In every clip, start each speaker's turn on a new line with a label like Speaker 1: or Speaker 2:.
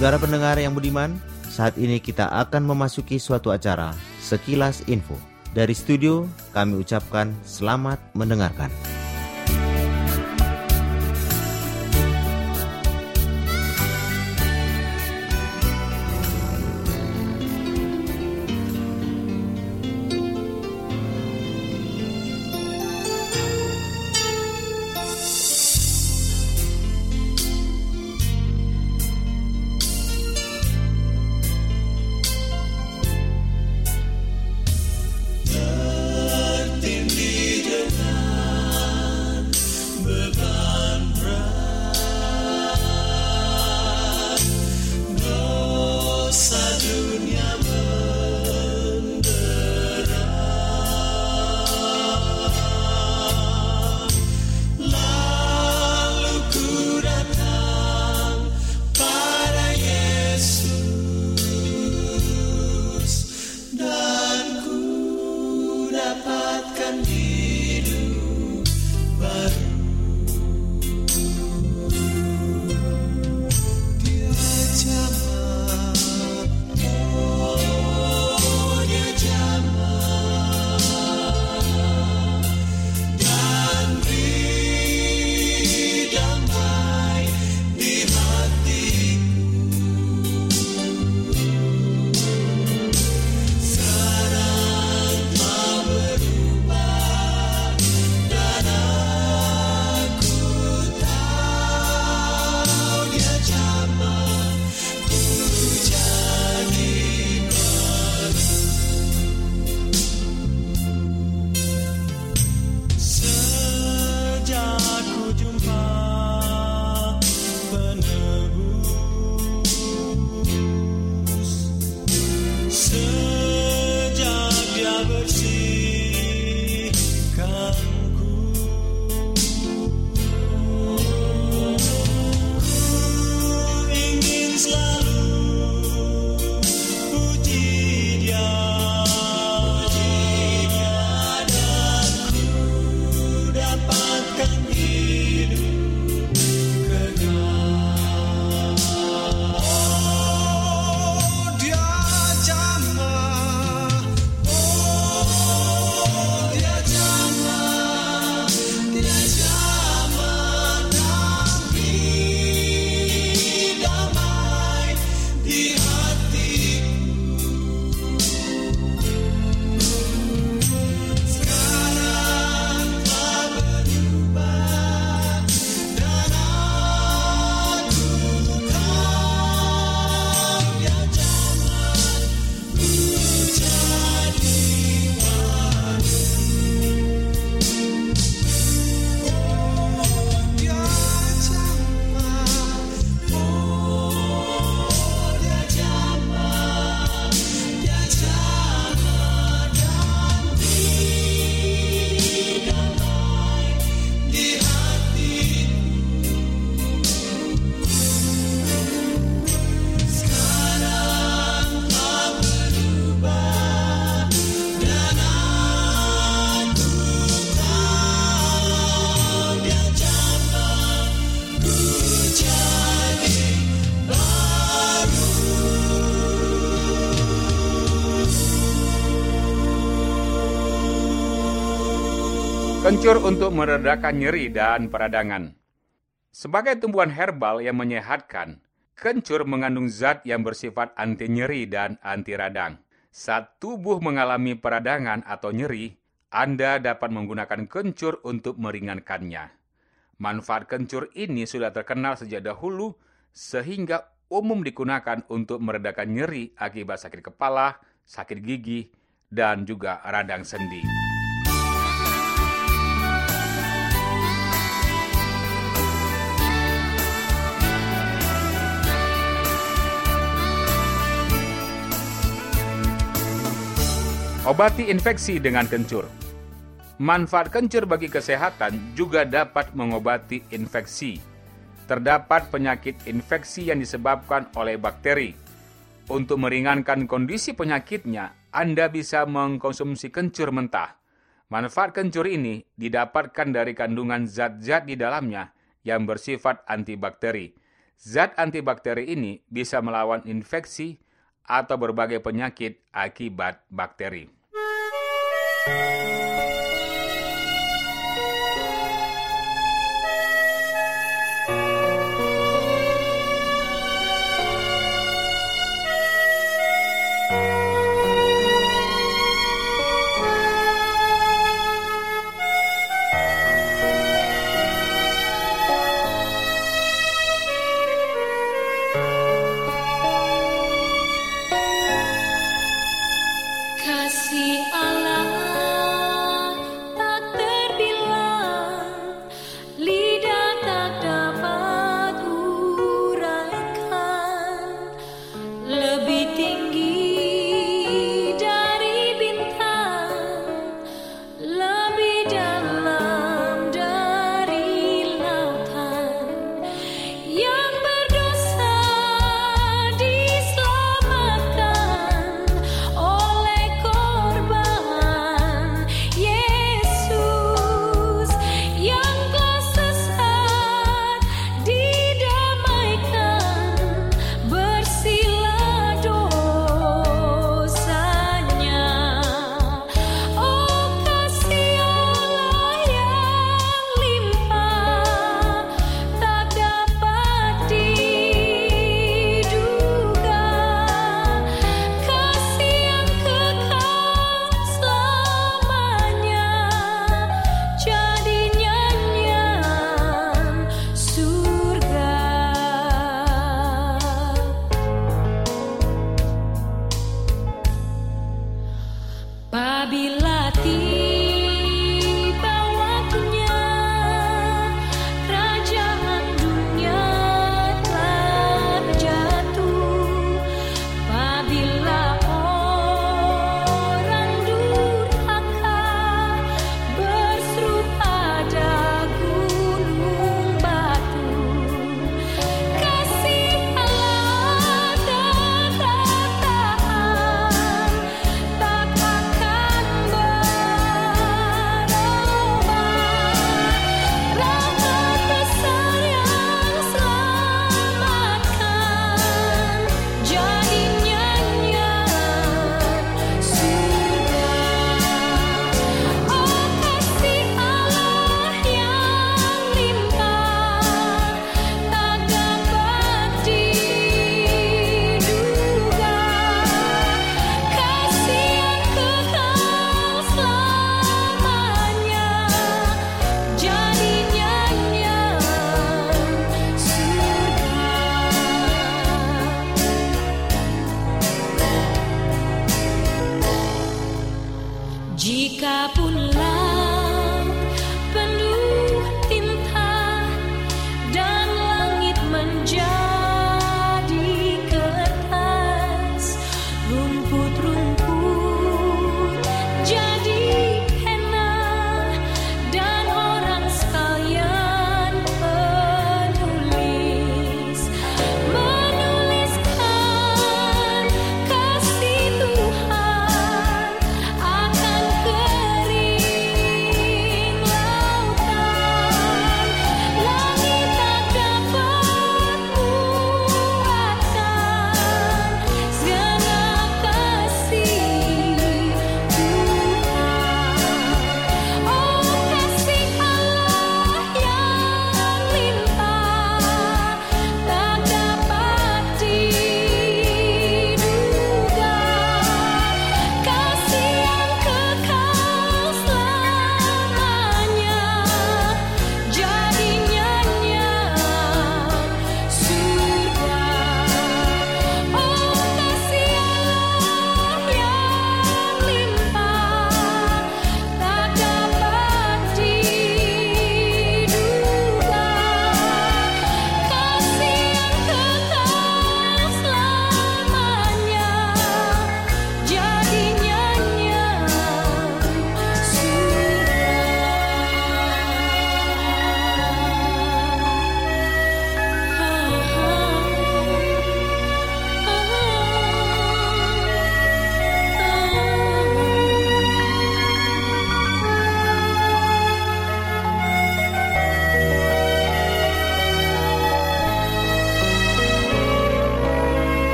Speaker 1: Saudara pendengar yang budiman, saat ini kita akan memasuki suatu acara Sekilas Info. Dari studio, kami ucapkan selamat mendengarkan.
Speaker 2: Kencur untuk meredakan nyeri dan peradangan. Sebagai tumbuhan herbal yang menyehatkan, kencur mengandung zat yang bersifat anti nyeri dan anti radang. Saat tubuh mengalami peradangan atau nyeri, Anda dapat menggunakan kencur untuk meringankannya. Manfaat kencur ini sudah terkenal sejak dahulu, sehingga umum digunakan untuk meredakan nyeri akibat sakit kepala, sakit gigi, dan juga radang sendi. Obati infeksi dengan kencur. Manfaat kencur bagi kesehatan juga dapat mengobati infeksi. Terdapat penyakit infeksi yang disebabkan oleh bakteri. Untuk meringankan kondisi penyakitnya, Anda bisa mengkonsumsi kencur mentah. Manfaat kencur ini didapatkan dari kandungan zat-zat di dalamnya yang bersifat antibakteri. Zat antibakteri ini bisa melawan infeksi, atau berbagai penyakit akibat bakteri.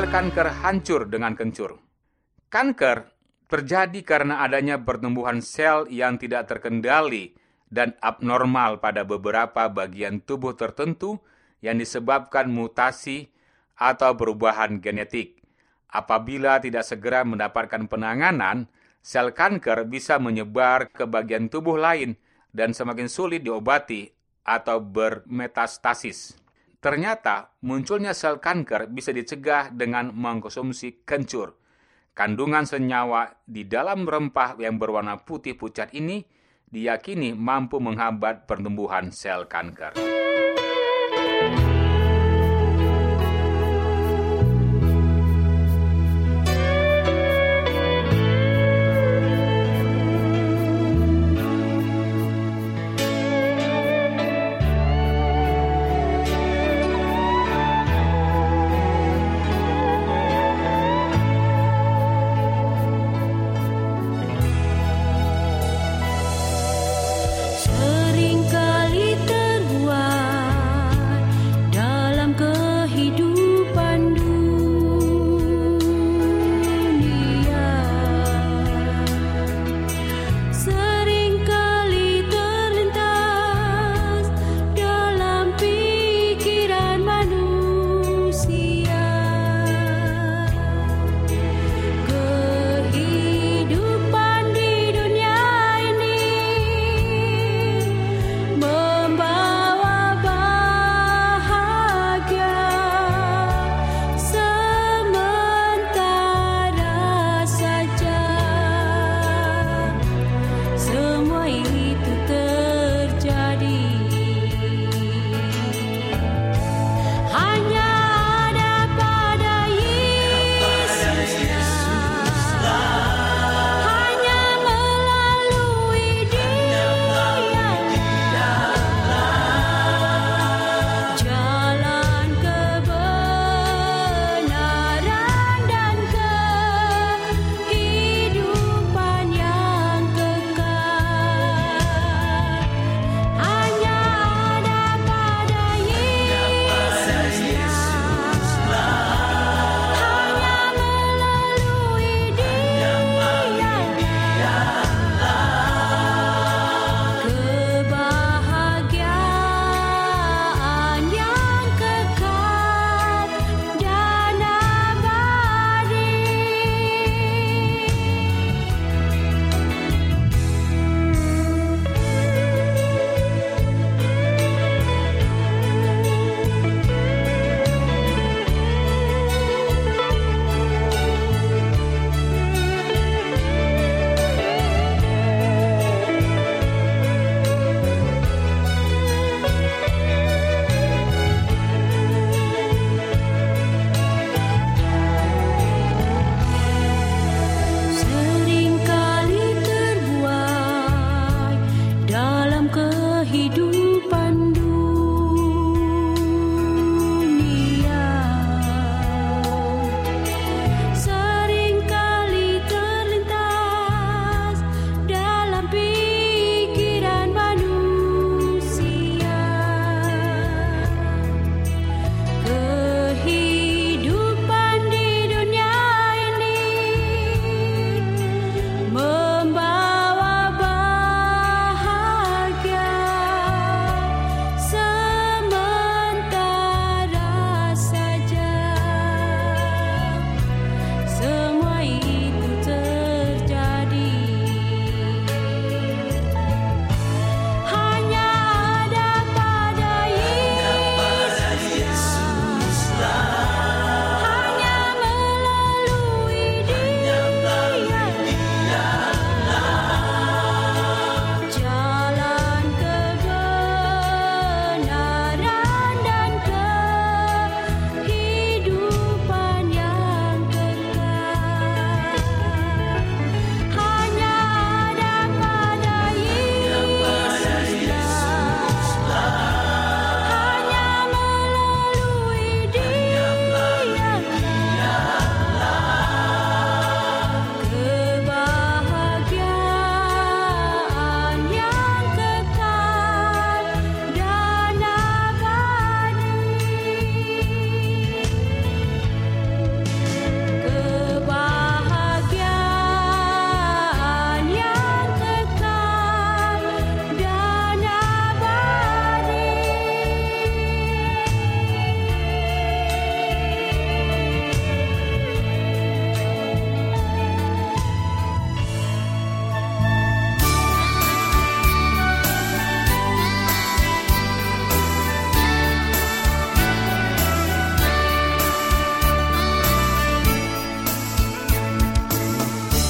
Speaker 3: Sel kanker hancur dengan kencur. Kanker terjadi karena adanya pertumbuhan sel yang tidak terkendali dan abnormal pada beberapa bagian tubuh tertentu yang disebabkan mutasi atau perubahan genetik. Apabila tidak segera mendapatkan penanganan, sel kanker bisa menyebar ke bagian tubuh lain dan semakin sulit diobati atau bermetastasis. Ternyata munculnya sel kanker bisa dicegah dengan mengkonsumsi kencur. Kandungan senyawa di dalam rempah yang berwarna putih pucat ini diyakini mampu menghambat pertumbuhan sel kanker.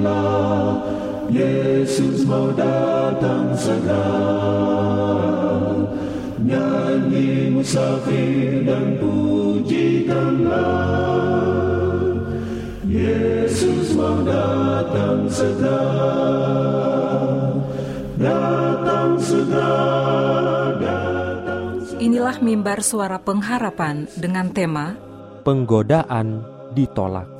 Speaker 4: bunyikanlah Yesus mau datang segera Nyanyi musafir dan pujikanlah Yesus mau datang segera Datang segera datang segera
Speaker 5: Inilah mimbar suara pengharapan dengan tema
Speaker 6: penggodaan ditolak.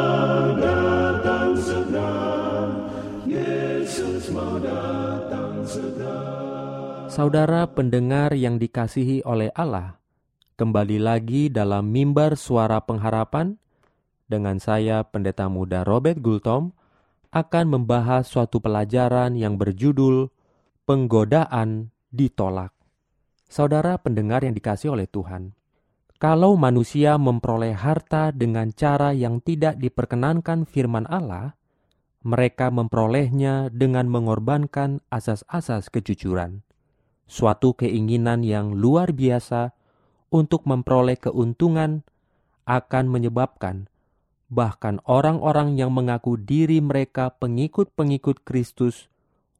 Speaker 6: Saudara pendengar yang dikasihi oleh Allah, kembali lagi dalam mimbar suara pengharapan dengan saya Pendeta Muda Robert Gultom akan membahas suatu pelajaran yang berjudul Penggodaan ditolak. Saudara pendengar yang dikasihi oleh Tuhan, kalau manusia memperoleh harta dengan cara yang tidak diperkenankan firman Allah, mereka memperolehnya dengan mengorbankan asas-asas kejujuran, suatu keinginan yang luar biasa untuk memperoleh keuntungan akan menyebabkan bahkan orang-orang yang mengaku diri mereka pengikut-pengikut Kristus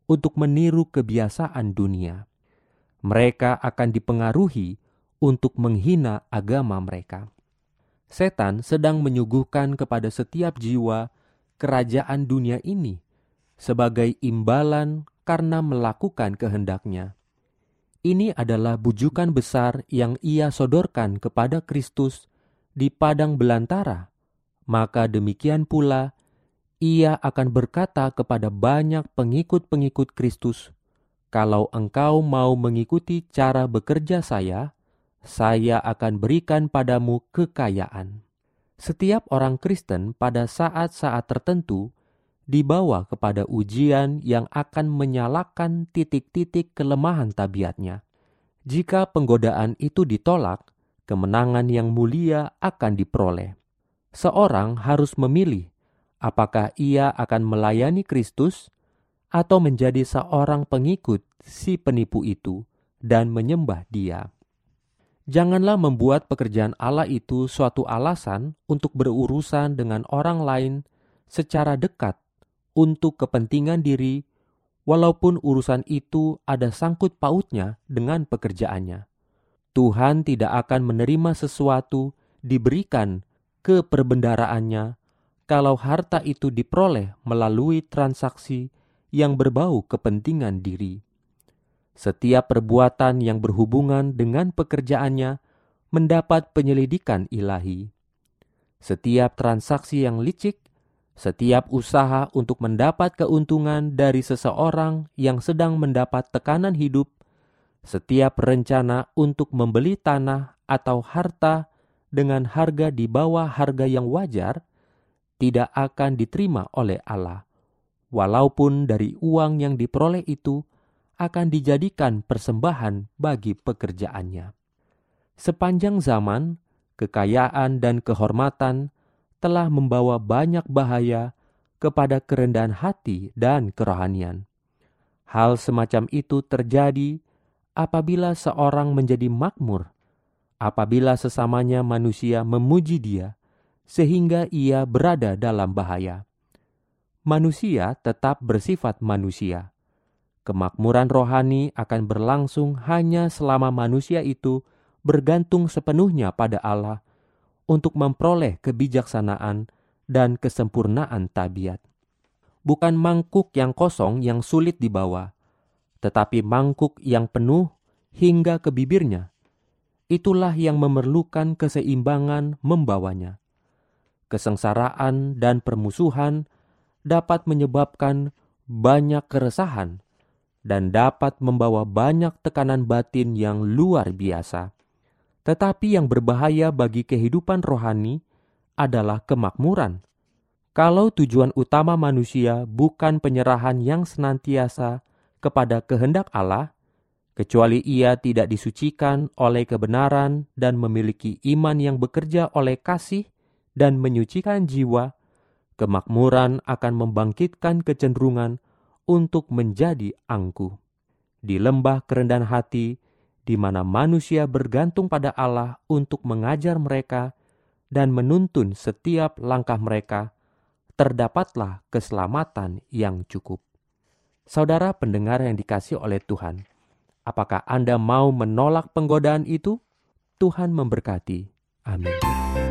Speaker 6: untuk meniru kebiasaan dunia. Mereka akan dipengaruhi untuk menghina agama mereka. Setan sedang menyuguhkan kepada setiap jiwa kerajaan dunia ini sebagai imbalan karena melakukan kehendaknya. Ini adalah bujukan besar yang ia sodorkan kepada Kristus di padang belantara. Maka demikian pula ia akan berkata kepada banyak pengikut-pengikut Kristus, "Kalau engkau mau mengikuti cara bekerja saya, saya akan berikan padamu kekayaan." Setiap orang Kristen pada saat-saat tertentu dibawa kepada ujian yang akan menyalakan titik-titik kelemahan tabiatnya. Jika penggodaan itu ditolak, kemenangan yang mulia akan diperoleh. Seorang harus memilih apakah ia akan melayani Kristus atau menjadi seorang pengikut si penipu itu dan menyembah Dia. Janganlah membuat pekerjaan Allah itu suatu alasan untuk berurusan dengan orang lain secara dekat untuk kepentingan diri, walaupun urusan itu ada sangkut pautnya dengan pekerjaannya. Tuhan tidak akan menerima sesuatu diberikan ke perbendaraannya kalau harta itu diperoleh melalui transaksi yang berbau kepentingan diri. Setiap perbuatan yang berhubungan dengan pekerjaannya mendapat penyelidikan ilahi. Setiap transaksi yang licik, setiap usaha untuk mendapat keuntungan dari seseorang yang sedang mendapat tekanan hidup, setiap rencana untuk membeli tanah atau harta dengan harga di bawah harga yang wajar, tidak akan diterima oleh Allah, walaupun dari uang yang diperoleh itu akan dijadikan persembahan bagi pekerjaannya. Sepanjang zaman, kekayaan dan kehormatan telah membawa banyak bahaya kepada kerendahan hati dan kerohanian. Hal semacam itu terjadi apabila seorang menjadi makmur, apabila sesamanya manusia memuji dia, sehingga ia berada dalam bahaya. Manusia tetap bersifat manusia, Kemakmuran rohani akan berlangsung hanya selama manusia itu bergantung sepenuhnya pada Allah untuk memperoleh kebijaksanaan dan kesempurnaan tabiat. Bukan mangkuk yang kosong yang sulit dibawa, tetapi mangkuk yang penuh hingga ke bibirnya. Itulah yang memerlukan keseimbangan membawanya. Kesengsaraan dan permusuhan dapat menyebabkan banyak keresahan dan dapat membawa banyak tekanan batin yang luar biasa. Tetapi yang berbahaya bagi kehidupan rohani adalah kemakmuran. Kalau tujuan utama manusia bukan penyerahan yang senantiasa kepada kehendak Allah, kecuali ia tidak disucikan oleh kebenaran dan memiliki iman yang bekerja oleh kasih dan menyucikan jiwa, kemakmuran akan membangkitkan kecenderungan untuk menjadi angkuh. Di lembah kerendahan hati, di mana manusia bergantung pada Allah untuk mengajar mereka dan menuntun setiap langkah mereka, terdapatlah keselamatan yang cukup. Saudara pendengar yang dikasih oleh Tuhan, apakah Anda mau menolak penggodaan itu? Tuhan memberkati. Amin.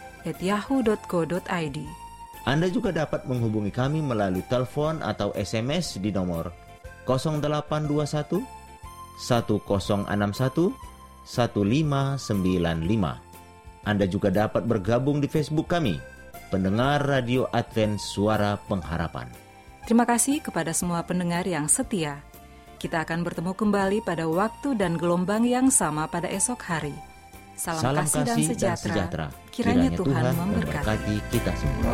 Speaker 5: awrindonesia@yahoo.co.id.
Speaker 1: Anda juga dapat menghubungi kami melalui telepon atau SMS di nomor 0821 1061 1595. Anda juga dapat bergabung di Facebook kami, pendengar Radio Advent Suara Pengharapan.
Speaker 5: Terima kasih kepada semua pendengar yang setia. Kita akan bertemu kembali pada waktu dan gelombang yang sama pada esok hari. Salam, kasih, dan, sejahtera. Kiranya, Tuhan, memberkati.
Speaker 1: memberkati kita semua.